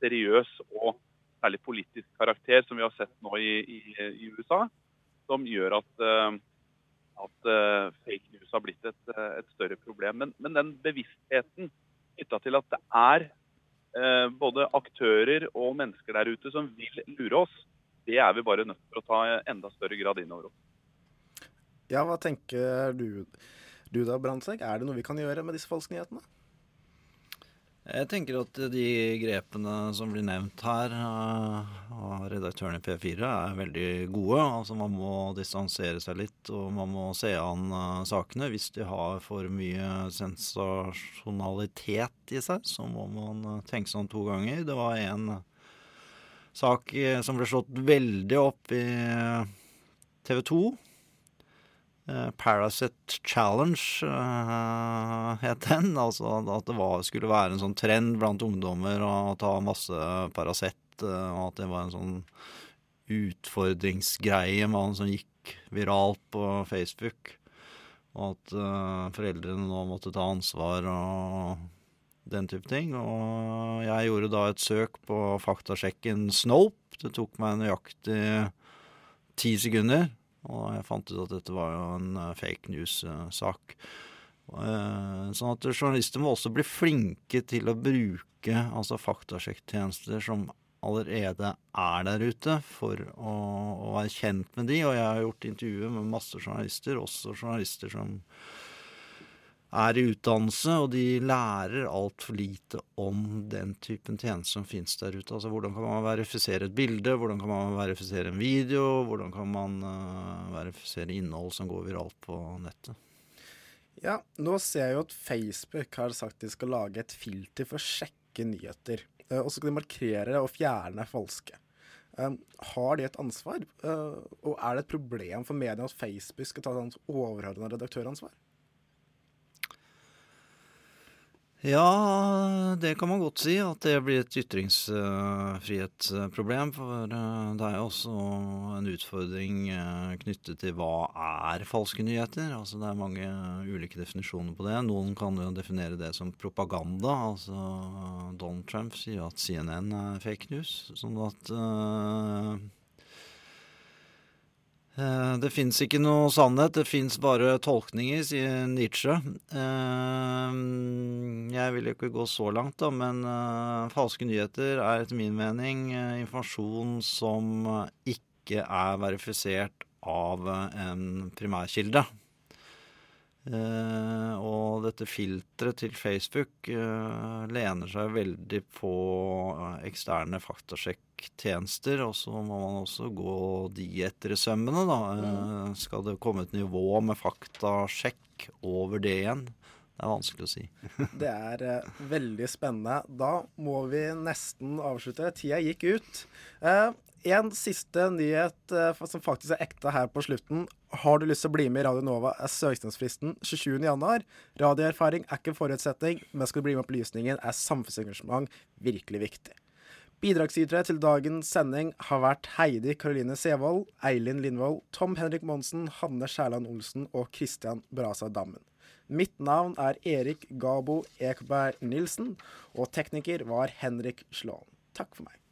seriøs og særlig politisk karakter, som vi har sett nå i, i, i USA, som gjør at, at eh, fake news har blitt et, eh, et større problem. Men, men den bevisstheten knytta til at det er eh, både aktører og mennesker der ute som vil lure oss, det er vi bare nødt til å ta enda større grad inn over oss. Ja, hva tenker du, du da, Brandtzæg? Er det noe vi kan gjøre med disse falske nyhetene? Jeg tenker at de grepene som blir nevnt her eh, av redaktøren i P4, er veldig gode. Altså Man må distansere seg litt, og man må se an eh, sakene. Hvis de har for mye sensasjonalitet i seg, så må man eh, tenke seg om to ganger. Det var en sak som ble slått veldig opp i TV 2. Eh, Paracet Challenge uh, het den. Altså at det var, skulle være en sånn trend blant ungdommer å ta masse Paracet, uh, og at det var en sånn utfordringsgreie med han som gikk viralt på Facebook. Og at uh, foreldrene nå måtte ta ansvar og den type ting. Og jeg gjorde da et søk på faktasjekken Snope. Det tok meg nøyaktig ti sekunder. Og jeg fant ut at dette var jo en eh, fake news-sak. Eh, Sånn at journalister må også bli flinke til å bruke altså faktasjekktjenester som allerede er der ute, for å, å være kjent med de. Og jeg har gjort intervjuer med masse journalister, også journalister som er i utdannelse, og de lærer altfor lite om den typen tjenester som finnes der ute. Altså hvordan kan man verifisere et bilde, hvordan kan man verifisere en video, hvordan kan man uh, verifisere innhold som går viralt på nettet. Ja, nå ser jeg jo at Facebook har sagt de skal lage et filter for å sjekke nyheter. Eh, Og så skal de markere og fjerne falske. Um, har de et ansvar? Uh, og er det et problem for mediene at Facebook skal ta et overordna redaktøransvar? Ja, det kan man godt si. At det blir et ytringsfrihetsproblem. For eh, det er jo også en utfordring eh, knyttet til hva er falske nyheter. Altså Det er mange ulike definisjoner på det. Noen kan jo definere det som propaganda. Altså Donald Trump sier at CNN er fake news. Sånn at eh, Det fins ikke noe sannhet, det fins bare tolkninger, sier Nietzsche. Eh, Jeg vil ikke gå så langt, da, men eh, falske nyheter er etter min mening eh, informasjon som eh, ikke er verifisert av eh, en primærkilde. Eh, og dette filteret til Facebook eh, lener seg veldig på eh, eksterne faktasjekktjenester, og så må man også gå de etter i sømmene, da. Eh, skal det komme et nivå med faktasjekk over det igjen? Det er vanskelig å si. Det er eh, veldig spennende. Da må vi nesten avslutte. Tida gikk ut. Eh, en siste nyhet eh, som faktisk er ekte her på slutten. Har du lyst til å bli med i Radio Nova, er søknadsfristen 27.1. Radioerfaring er ikke en forutsetning, men skal du bli med opplysningen, er samfunnsengasjement virkelig viktig. Bidragsytere til dagens sending har vært Heidi Karoline Sevold, Eilin Lindvold, Tom Henrik Monsen, Hanne Skjærland Olsen og Kristian Brasa Dammen. Mitt navn er Erik Gabo Ekberg Nilsen, og tekniker var Henrik Slåen. Takk for meg.